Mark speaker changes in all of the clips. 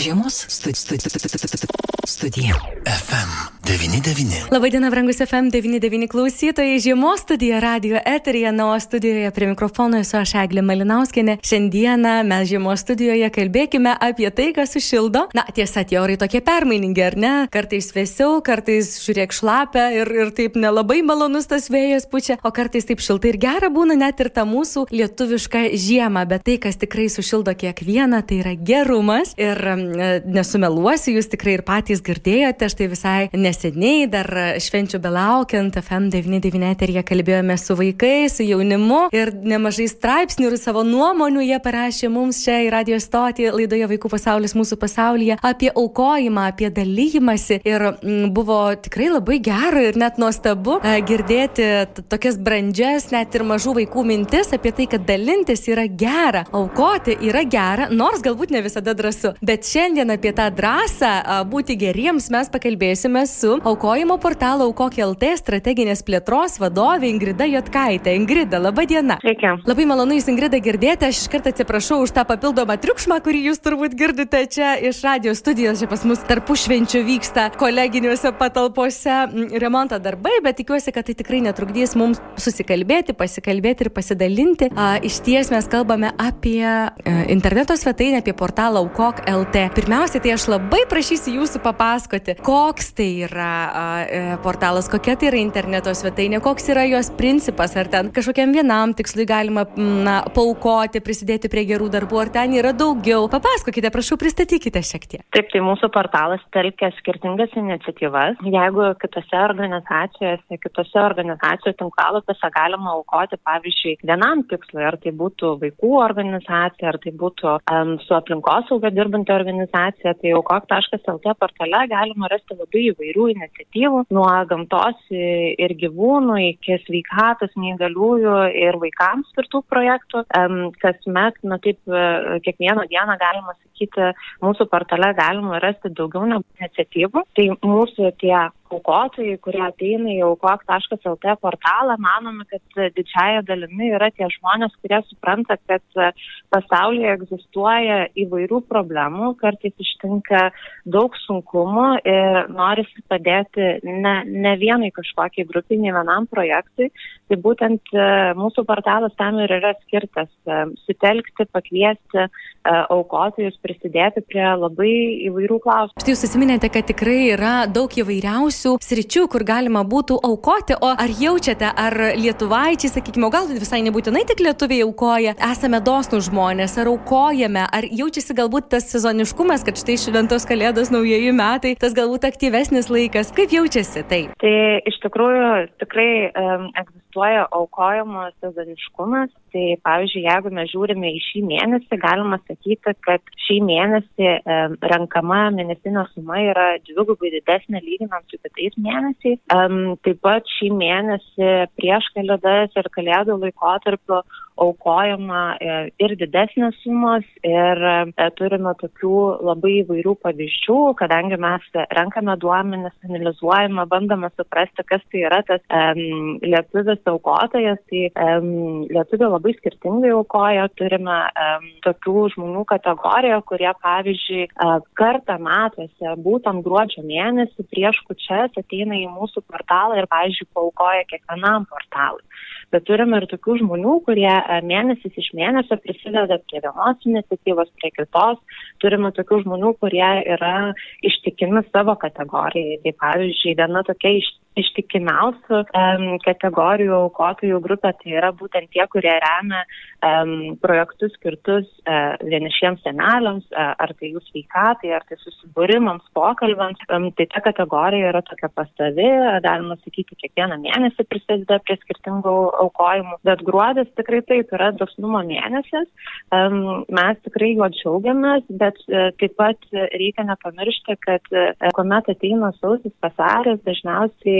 Speaker 1: Žiemos studija. FM 99.
Speaker 2: Labadiena, brangus FM 99 klausytojai. Žiemos studija radio eterija, na, o studijoje prie mikrofono esu aš Eglė Malinauskinė. Šiandieną mes žiemos studijoje kalbėkime apie tai, kas sušildo. Na, tiesa, tie orai tokie permainingi, ar ne? Kartais vėsiau, kartais žiūrėk šlapia ir, ir taip nelabai malonus tas vėjas pučia, o kartais taip šiltai ir gera būna net ir ta mūsų lietuviška žiema. Bet tai, kas tikrai sušildo kiekvieną, tai yra gerumas. Ir nesumeluosiu, jūs tikrai ir patys girdėjote, štai visai neseniai, dar švenčių belaukiant, FM99 eterija kalbėjome su vaikais, su jaunimu ir nemažai straipsnių ir savo nuomonių jie parašė mums čia į radio stotį laidoje Vaikų pasaulis mūsų pasaulyje apie aukojimą, apie dalymasi ir m, mm, buvo tikrai labai gera ir net nuostabu a, girdėti tokias brandžias, net ir mažų vaikų mintis apie tai, kad dalintis yra gera, aukoti yra gera, nors galbūt ne visada drąsu. Bet šiandien apie tą drąsą būti geriems mes pakalbėsime su aukojimo portalo Aukok LT strateginės plėtros vadovė Ingrida Jotkaitė. Ingrida, laba diena.
Speaker 3: Sveiki.
Speaker 2: Labai malonu Jūs, Ingrida, girdėti. Aš iš karto atsiprašau už tą papildomą triukšmą, kurį Jūs turbūt girdite čia iš radio studijos. Čia pas mus tarpu švenčių vyksta koleginiuose patalpose remonto darbai, bet tikiuosi, kad tai tikrai netrukdys mums susikalbėti, pasikalbėti ir pasidalinti. A, iš ties mes kalbame apie e, interneto svetainę, apie portalą Aukok LT. Pirmiausia, tai aš labai prašysiu jūsų papasakoti, koks tai yra a, e, portalas, kokia tai yra interneto svetainė, koks yra jos principas, ar ten kažkokiam vienam tikslui galima na, paukoti, prisidėti prie gerų darbų, ar ten yra daugiau. Papasakokite, prašau, pristatykite šiek tiek.
Speaker 3: Taip, tai mūsų portalas telkia skirtingas iniciatyvas. Jeigu kitose organizacijose, kitose organizacijų tinklalapiuose galima aukoti, pavyzdžiui, vienam tikslui, ar tai būtų vaikų organizacija, ar tai būtų um, su aplinkosauga dirbanti organizacija, tai aukok.lt portale galima rasti labai įvairių iniciatyvų, nuo gamtos ir gyvūnų iki sveikatos, neįgaliųjų ir vaikams skirtų projektų. Kasmet, na taip, kiekvieną dieną galima sakyti, mūsų portale galima rasti daugiau negu iniciatyvų. Tai mūsų tie aukotojai, kurie ateina į aukok.lt portalą, manome, kad didžiaja dalimi yra tie žmonės, kurie supranta, kad pasaulyje egzistuoja įvairių problemų, kartais ištinka daug sunkumų ir norisi padėti ne, ne vienai kažkokiai grupiai, ne vienam projektui. Tai būtent mūsų portalas tam ir yra skirtas - sutelkti, pakviesti aukotojus, prisidėti prie labai įvairių klausimų.
Speaker 2: Štai jūs įsiminėte, kad tikrai yra daug įvairiausių sričių, kur galima būtų aukoti. O ar jaučiate, ar lietuvaičiai, sakykime, gal visai nebūtinai tik lietuviai aukoja, esame dosnų žmonės, ar aukojame, ar jaučiasi galbūt tas sezoniškumas, kad štai šventos kalėdos, naujieji metai, tas galbūt aktyvesnis laikas. Kaip jaučiasi tai?
Speaker 3: Tai iš tikrųjų tikrai um, egzistuoja aukojimo sezoniškumas. Tai pavyzdžiui, jeigu mes žiūrime į šį mėnesį, galima sakyti, kad šį mėnesį um, renkama mėnesinio suma yra dvigubai didesnė lyginant su kitais mėnesiais. Um, taip pat šį mėnesį prieš kalėdas ir kalėdų laikotarpiu aukojama e, ir didesnės sumos ir e, turime tokių labai įvairių pavyzdžių, kadangi mes renkame duomenis, analizuojame, bandome suprasti, kas tai yra tas um, lietuvis aukotojas, tai um, lietuvių labai skirtingai aukoja, turime um, tokių žmonių kategoriją, kurie pavyzdžiui uh, kartą metuose, būtent gruodžio mėnesį prieš kučias ateina į mūsų portalą ir, pavyzdžiui, paukoja kiekvienam portalui bet turime ir tokių žmonių, kurie e, mėnesis iš mėnesio prisideda prie vienos iniciatyvos, prie kitos. Turime tokių žmonių, kurie yra ištikimi savo kategorijai. Tai pavyzdžiui, viena tokia iš, ištikimiausių um, kategorijų aukotojų grupė tai yra būtent tie, kurie remia um, projektus skirtus uh, vienišiems seneliams, uh, ar tai jų sveikatai, ar tai susibūrimams, pokalbams. Um, tai ta kategorija yra tokia pastovi, galima sakyti, kiekvieną mėnesį prisideda prie skirtingų aukojimų. Bet gruodis tikrai taip yra dosnumo mėnesis. Um, mes tikrai juo džiaugiamės, bet uh, taip pat reikia nepamiršti, kad uh, kuomet ateina sausis vasaris, dažniausiai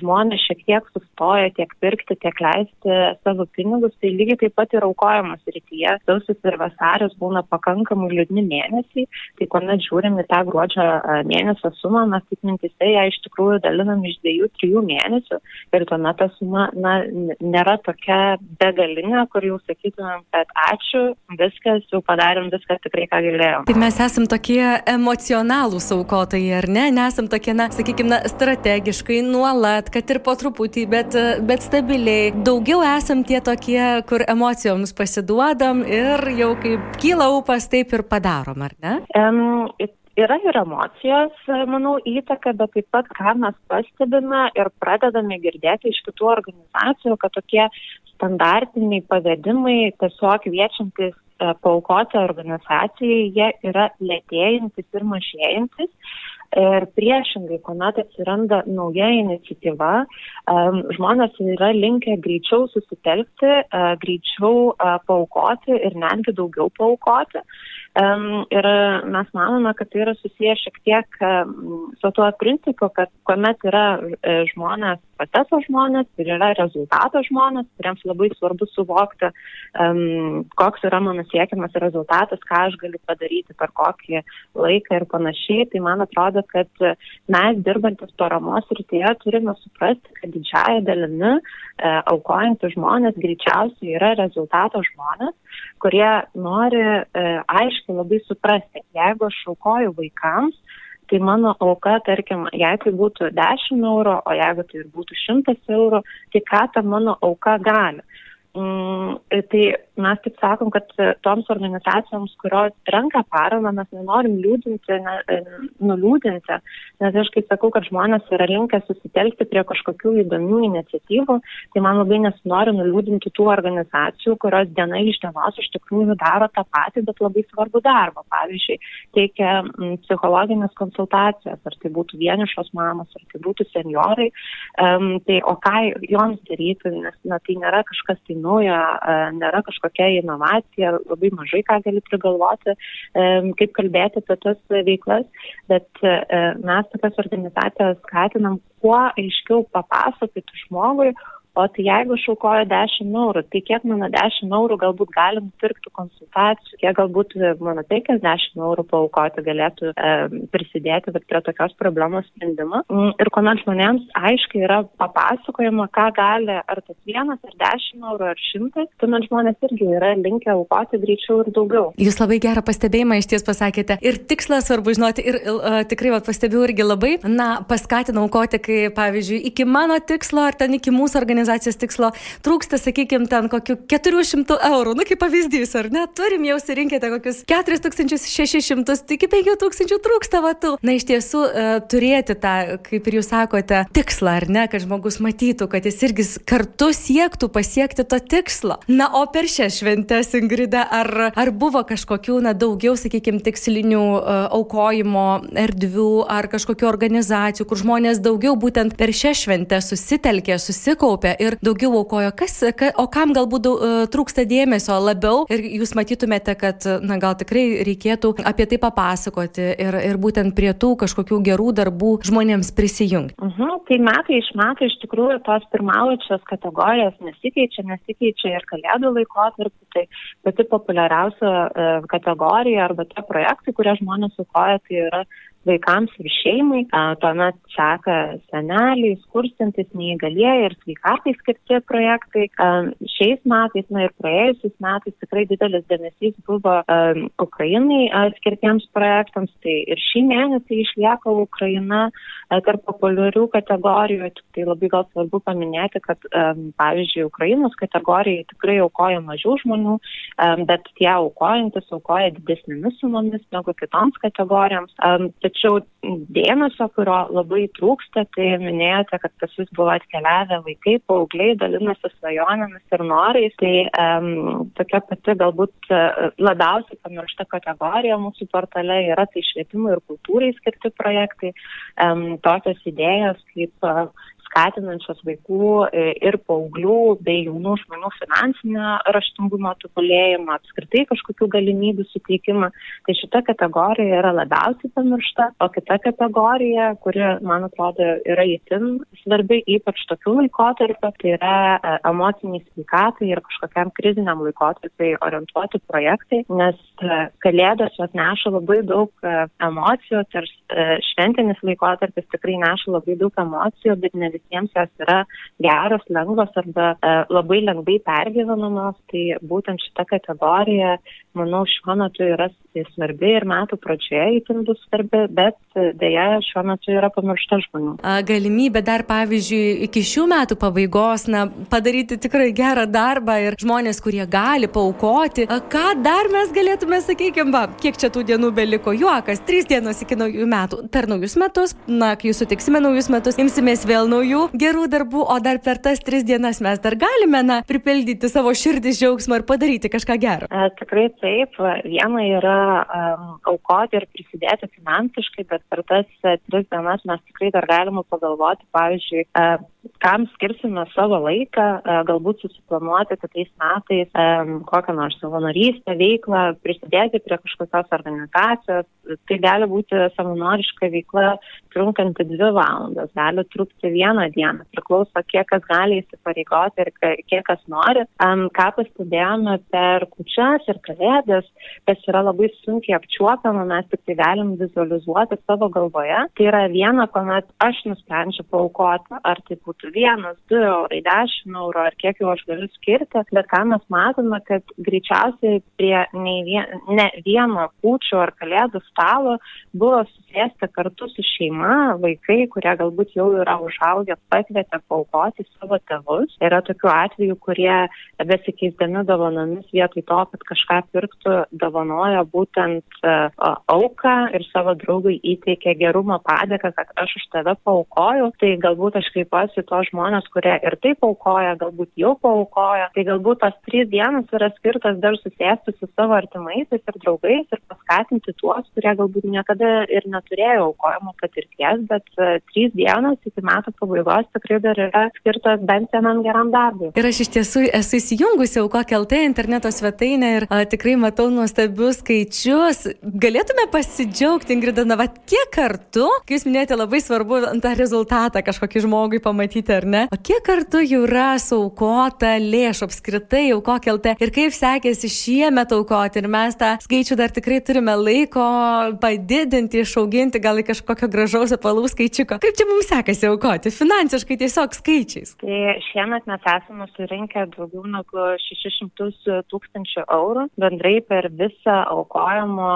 Speaker 3: žmonės šiek tiek sustoja tiek pirkti, tiek leisti savo pinigus, tai lygiai taip pat ir aukojamos rytyje. Sausis ir vasaris būna pakankamai liūdni mėnesiai, tai kuomet žiūrim į tą gruodžio mėnesio sumą, mes kaip mintise ją iš tikrųjų dalinam iš dviejų, trijų mėnesių ir tuomet ta suma na, nėra tokia begalinė, kur jau sakytumėm, kad ačiū, viskas, jau padarėm viską tikrai, ką galėjom.
Speaker 2: Tai mes esam tokie emocionalūs aukotojai, ar ne? Nesam tokie, na, sakykime, strategiškai nuolat, kad ir po truputį, bet, bet stabiliai. Daugiau esam tie tokie, kur emocijoms pasiduodam ir jau kaip kyla upas, taip ir padarom, ar ne?
Speaker 3: Um, Yra ir emocijos, manau, įtaka, bet taip pat, ką mes pastebime ir pradedame girdėti iš kitų organizacijų, kad tokie standartiniai pavedimai tiesiog kviečiantis e, paukoti organizacijai, jie yra lėtėjantis ir mažėjantis. Ir priešingai, kuomet atsiranda nauja iniciatyva, žmonės yra linkę greičiau susitelkti, uh, greičiau uh, paukoti ir netgi daugiau paukoti. Ir mes manome, kad tai yra susiję šiek tiek su tuo principu, kad kuomet yra e, žmonės, proceso žmonės ir yra rezultato žmonės, kuriems labai svarbu suvokti, um, koks yra mano siekiamas rezultatas, ką aš galiu padaryti per kokį laiką ir panašiai, tai man atrodo, kad mes dirbantis paramos rytyje turime suprasti, kad didžiaja dalimi e, aukojantys žmonės greičiausiai yra rezultato žmonės, kurie nori e, aiškiai labai suprasti, jeigu aš aukoju vaikams, tai mano auka, tarkim, jeigu tai būtų 10 eurų, o jeigu tai ir būtų 100 eurų, tai ką ta mano auka gali. Mm, tai mes taip sakom, kad toms organizacijoms, kurios renka paramą, mes nenorim liūdinti, ne, nuliūdinti, nes aš kaip sakau, kad žmonės yra linkę susitelkti prie kažkokių įdomių iniciatyvų, tai man labai nesinori nuliūdinti tų organizacijų, kurios diena iš dienos iš tikrųjų daro tą patį, bet labai svarbu darbą. Pavyzdžiui, teikia psichologinės konsultacijas, ar tai būtų vienišos mamos, ar tai būtų seniorai, um, tai o ką joms daryti, nes na, tai nėra kažkas tai naujo, nėra kažkokia inovacija, labai mažai ką gali prigalvoti, kaip kalbėti apie tas veiklas, bet mes tokias organizacijas skatinam kuo aiškiau papasakoti žmogui, O tai jeigu aš aukoju 10 eurų, tai kiek mano 10 eurų galbūt gali nupirkti konsultacijų, kiek galbūt mano 50 eurų paukoti galėtų e, prisidėti prie tokios problemos sprendimo. Mm, ir kuomet žmonėms aiškiai yra papasakojama, ką gali ar tas vienas, ar 10 eurų, ar 100, tuomet žmonės irgi yra linkę aukoti greičiau ir daugiau.
Speaker 2: Jūs labai gerą pastebėjimą iš ties pasakėte. Ir tikslas svarbu žinoti, ir uh, tikrai va, pastebėjau irgi labai, na, paskatinau aukoti, kai pavyzdžiui, iki mano tikslo ar ten iki mūsų organizacijos organizacijos tikslo trūksta, sakykime, ten kokių 400 eurų, nu kaip pavyzdys, ar ne? Turim jau surinkėte kokius 4600, tai iki 5000 trūksta vatų. Na iš tiesų e, turėti tą, kaip ir jūs sakote, tikslą, ar ne, kad žmogus matytų, kad jis irgi kartu siektų pasiekti to tikslo. Na, o per šią šventę, Ingrida, ar, ar buvo kažkokių, na, daugiau, sakykime, tikslinių uh, aukojimo erdvių ar kažkokių organizacijų, kur žmonės daugiau būtent per šią šventę susitelkė, susikaupė aukoja ir daugiau aukojo. Kas, ka, o kam galbūt daug, uh, trūksta dėmesio labiau ir jūs matytumėte, kad, na, gal tikrai reikėtų apie tai papasakoti ir, ir būtent prie tų kažkokių gerų darbų žmonėms prisijungti.
Speaker 3: Uh mhm, -huh, tai metai iš metų iš tikrųjų tos pirmaujančios kategorijos nesikeičia, nesikeičia ir kalėdų laikotarpį. Tai pati populiariausia uh, kategorija arba tie projektai, kurie žmonės aukoja, tai yra vaikams ir šeimai. Tuomet seka seneliai, skurstantis, neįgalieji ir sveikatai skirti projektai. Šiais metais, na ir praėjusiais metais tikrai didelis dėmesys buvo Ukrainai skirtiems projektams. Tai ir šį mėnesį išlieka Ukraina tarp populiarių kategorijų. Tik tai labai gal svarbu paminėti, kad pavyzdžiui, Ukrainos kategorijai tikrai aukoja mažiau žmonių, bet tie aukojantis aukoja didesnėmis sumomis negu kitoms kategorijoms. Tačiau dėmesio, kurio labai trūksta, tai minėjote, kad pas jūs buvo atkeliavę vaikai, paaugliai, dalinasi svajonėmis ir norais. Tai um, tokia pati galbūt labiausiai pamiršta kategorija mūsų portale yra tai švietimui ir kultūrai skirti projektai. Um, tokios idėjos kaip skatinančios vaikų ir paauglių bei jaunų žmonių finansinio raštingumo tobulėjimą, apskritai kažkokių galimybių suteikimą. Tai šita kategorija yra labiausiai pamiršta, o kita kategorija, kuri, man atrodo, yra įtin svarbi, ypač tokių laikotarpių, tai yra e, emociniai sveikatai ir kažkokiam kriziniam laikotarpiai orientuoti projektai, nes e, kalėdos jos neša labai daug e, emocijų, tarsi šventinis laikotarpis tikrai neša labai daug emocijų, bet ne visiems jos yra geros, lengvos arba labai lengvai pergyvenamos. Tai būtent šita kategorija, manau, šiuo metu yra svarbi ir metų pradžioje įtin bus svarbi, bet dėja šiuo metu yra pamiršta žmonių.
Speaker 2: Galimybė dar, pavyzdžiui, iki šių metų pabaigos, na, padaryti tikrai gerą darbą ir žmonės, kurie gali paukoti. Ką dar mes galėtume, sakykime, va, kiek čia tų dienų beliko? Juokas, trys dienos iki naujų metų. Per naujus metus, na, kai jūs sutiksime naujus metus, imsimės vėl naujų gerų darbų, o dar per tas tris dienas mes dar galime, na, pripildyti savo širdį džiaugsmą ir padaryti kažką gero.
Speaker 3: E, tikrai taip. Viena yra um, aukoti ir prisidėti finansiškai, bet per tas uh, tris dienas mes tikrai dar galime pagalvoti, pavyzdžiui, uh, kam skirsime savo laiką, uh, galbūt susiplanuoti kitais metais um, kokią nors savanorystę, veiklą, prisidėti prie kažkokios organizacijos. Tai gali būti savanoriška veikla trunkanti dvi valandas, gali trukti vieną dieną, priklauso kiek kas gali įsipareigoti ir kiek kas nori. Um, ką pastebėjome per kučias ir kalėdas, kas yra labai sunkiai apčiuopiama, mes tik tai galim vizualizuoti savo galvoje. Tai yra viena, kuomet aš nusprendžiu paukoti, ar tai būtų vienas, du eurai, dešimt eurų, ar kiek jau aš galiu skirti, bet ką mes matome, kad greičiausiai prie vien, ne vieno kūčio ar kalėdų stalo buvo susėsti kartu su šeima, vaikai, kurie galbūt jau yra užaugę, pakvietė paukoti savo tėvus. Yra tokių atvejų, kurie besikeisdami dovanomis vietoj to, kad kažką pirktų, dovanojo būtent uh, auką ir savo draugui įteikė gerumo padėką, kad aš už tave paukojau. Tai galbūt aš kreipiuosi tos žmonės, kurie ir taip aukoja, galbūt jau paaukoja. Tai galbūt tos trys dienos yra skirtas dar susėsti su savo artimaisiais ir draugais ir paskatinti tuos, kurie galbūt niekada ir neturėjo aukojimo patirties, bet uh, trys dienos iki metų pabaigos tikrai dar yra skirtos bent vienam geram darbui.
Speaker 2: Ir aš iš tiesų esu įsijungusi aukok LT interneto svetainę ir a, tikrai matau nuostabius skaičius. Galėtume pasidžiaugti, Ingrida, na, va, kiek kartų, kai jūs minėjote, labai svarbu tą rezultatą kažkokį žmogui pamatyti, ar ne? O kiek kartų yra saukota lėšų apskritai aukok LT ir kaip sekėsi šiemet aukoti ir mes tą skaičių dar tikrai turime laiko padidinti, išauginti gal į kažkokio gražaus apalų skaičiuko. Kaip čia mums sekasi aukoti? Finansiškai tiesiog skaičiais.
Speaker 3: Tai šiemet mes esame surinkę daugiau negu 600 tūkstančių eurų bendrai per visą aukojimo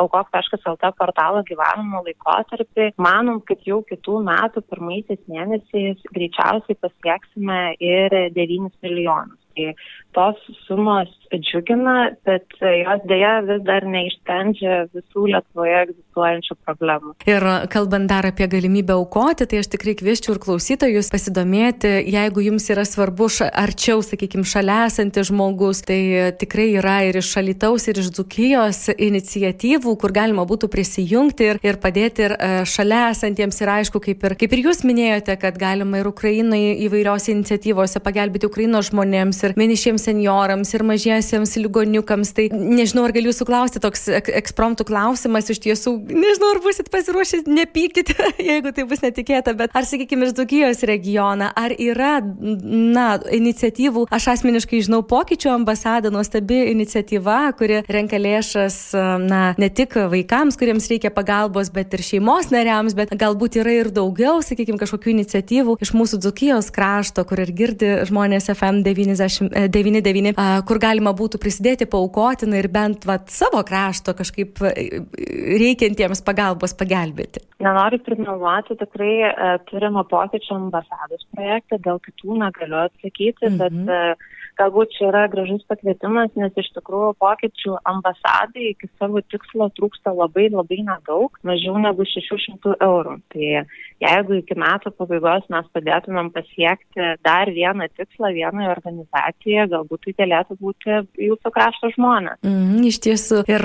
Speaker 3: aukok.lt portalo gyvavimo laikotarpį. Manom, kad jau kitų metų pirmaisiais mėnesiais greičiausiai pasieksime ir 9 milijonus. Tai tos sumos džiugina, bet jos dėja vis dar neišsprendžia visų Lietuvoje egzistuojančių problemų.
Speaker 2: Ir kalbant dar apie galimybę aukoti, tai aš tikrai kvieščiau ir klausytojus pasidomėti, jeigu jums yra svarbu arčiau, sakykime, šalia esantis žmogus, tai tikrai yra ir iš šalitaus, ir iš dzukijos iniciatyvų, kur galima būtų prisijungti ir, ir padėti ir e, šalia esantiems. Ir aišku, kaip ir, kaip ir jūs minėjote, kad galima ir Ukrainai įvairiose iniciatyvose pagelbėti Ukrainos žmonėms ir vienišiems senjorams ir mažiesiems ligoniukams. Tai nežinau, ar galiu jūsų klausti toks ekspromptų klausimas iš tiesų, nežinau, ar busit pasiruošę, nepykite, jeigu tai bus netikėta, bet ar, sakykime, iš Dzukijos regioną, ar yra, na, iniciatyvų, aš asmeniškai žinau, pokyčių ambasada, nuostabi iniciatyva, kuri renka lėšas, na, ne tik vaikams, kuriems reikia pagalbos, bet ir šeimos nariams, bet galbūt yra ir daugiau, sakykime, kažkokių iniciatyvų iš mūsų Dzukijos krašto, kur ir girdi žmonės FM 90. 99, kur galima būtų prisidėti, paukoti na, ir bent vat, savo krašto kažkaip reikiantiems pagalbos pagelbėti.
Speaker 3: Nenoriu primeluoti, tikrai uh, turime pokyčių ambasados projektą, dėl kitų negaliu atsakyti, mhm. bet galbūt čia yra gražus pakvietimas, nes iš tikrųjų pokyčių ambasadai iki savo tikslo trūksta labai labai nedaug, mažiau negu 600 eurų. Tai jeigu iki metų pabaigos mes padėtumėm pasiekti dar vieną tikslą vienai organizacijai, galbūt tai galėtų būti jūsų krašto žmonės.
Speaker 2: Mm, iš tiesų, ir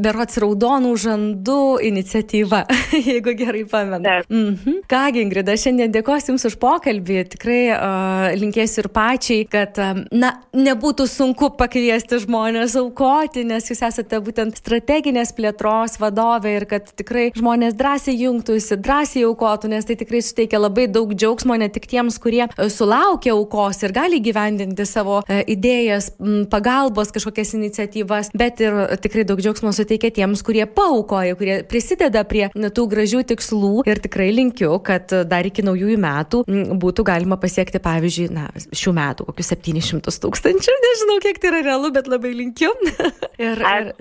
Speaker 2: berots raudonų žandų iniciatyva, jeigu gerai pamenu. Mm -hmm. Kągi, Ingrida, šiandien dėkosiu Jums už pokalbį. Tikrai uh, linkėsiu ir pačiai, kad, um, na, nebūtų sunku pakviesti žmonės aukoti, nes Jūs esate būtent strateginės plėtros vadovė ir kad tikrai žmonės drąsiai jungtųsi, drąsiai aukotų, nes tai tikrai suteikia labai daug džiaugsmo ne tik tiems, kurie sulaukia aukos ir gali gyvendinti savo uh, idėjas, pagalbos kažkokias iniciatyvas, bet ir tikrai daug džiaugsmo suteikia tiems, kurie paukoja, kurie prisideda prie tų gražių tikslų. Ir tikrai linkiu, kad dar iki naujųjų metų būtų galima pasiekti, pavyzdžiui, na, šių metų kokius 700 tūkstančių, nežinau, kiek tai yra realu, bet labai linkiu. ir, ir,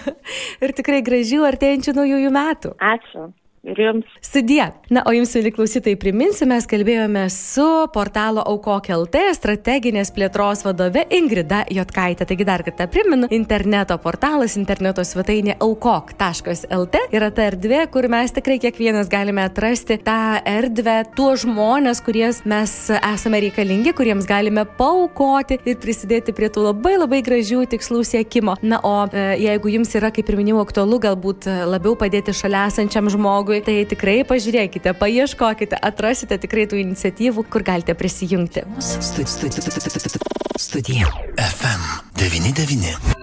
Speaker 2: ir tikrai gražių artėjančių naujųjų metų.
Speaker 3: Ačiū ir jums.
Speaker 2: Sudie. Na, o jums, mėly klausytojai, priminsiu, mes kalbėjome su portalo Aukok LT strateginės plėtros vadove Ingrida Jotkaitė. Taigi dar kartą priminu, interneto portalas, interneto svetainė aukok.lt yra ta erdvė, kur mes tikrai kiekvienas galime atrasti tą erdvę, tuos žmonės, kuries mes esame reikalingi, kuriems galime paukoti ir prisidėti prie tų labai labai gražių tikslų siekimo. Na, o e, jeigu jums yra, kaip ir minėjau, aktualu galbūt labiau padėti šalia esančiam žmogui, žmogui, tai tikrai pažiūrėkite, paieškokite, atrasite tikrai tų iniciatyvų, kur galite prisijungti.
Speaker 1: Studija FM 99.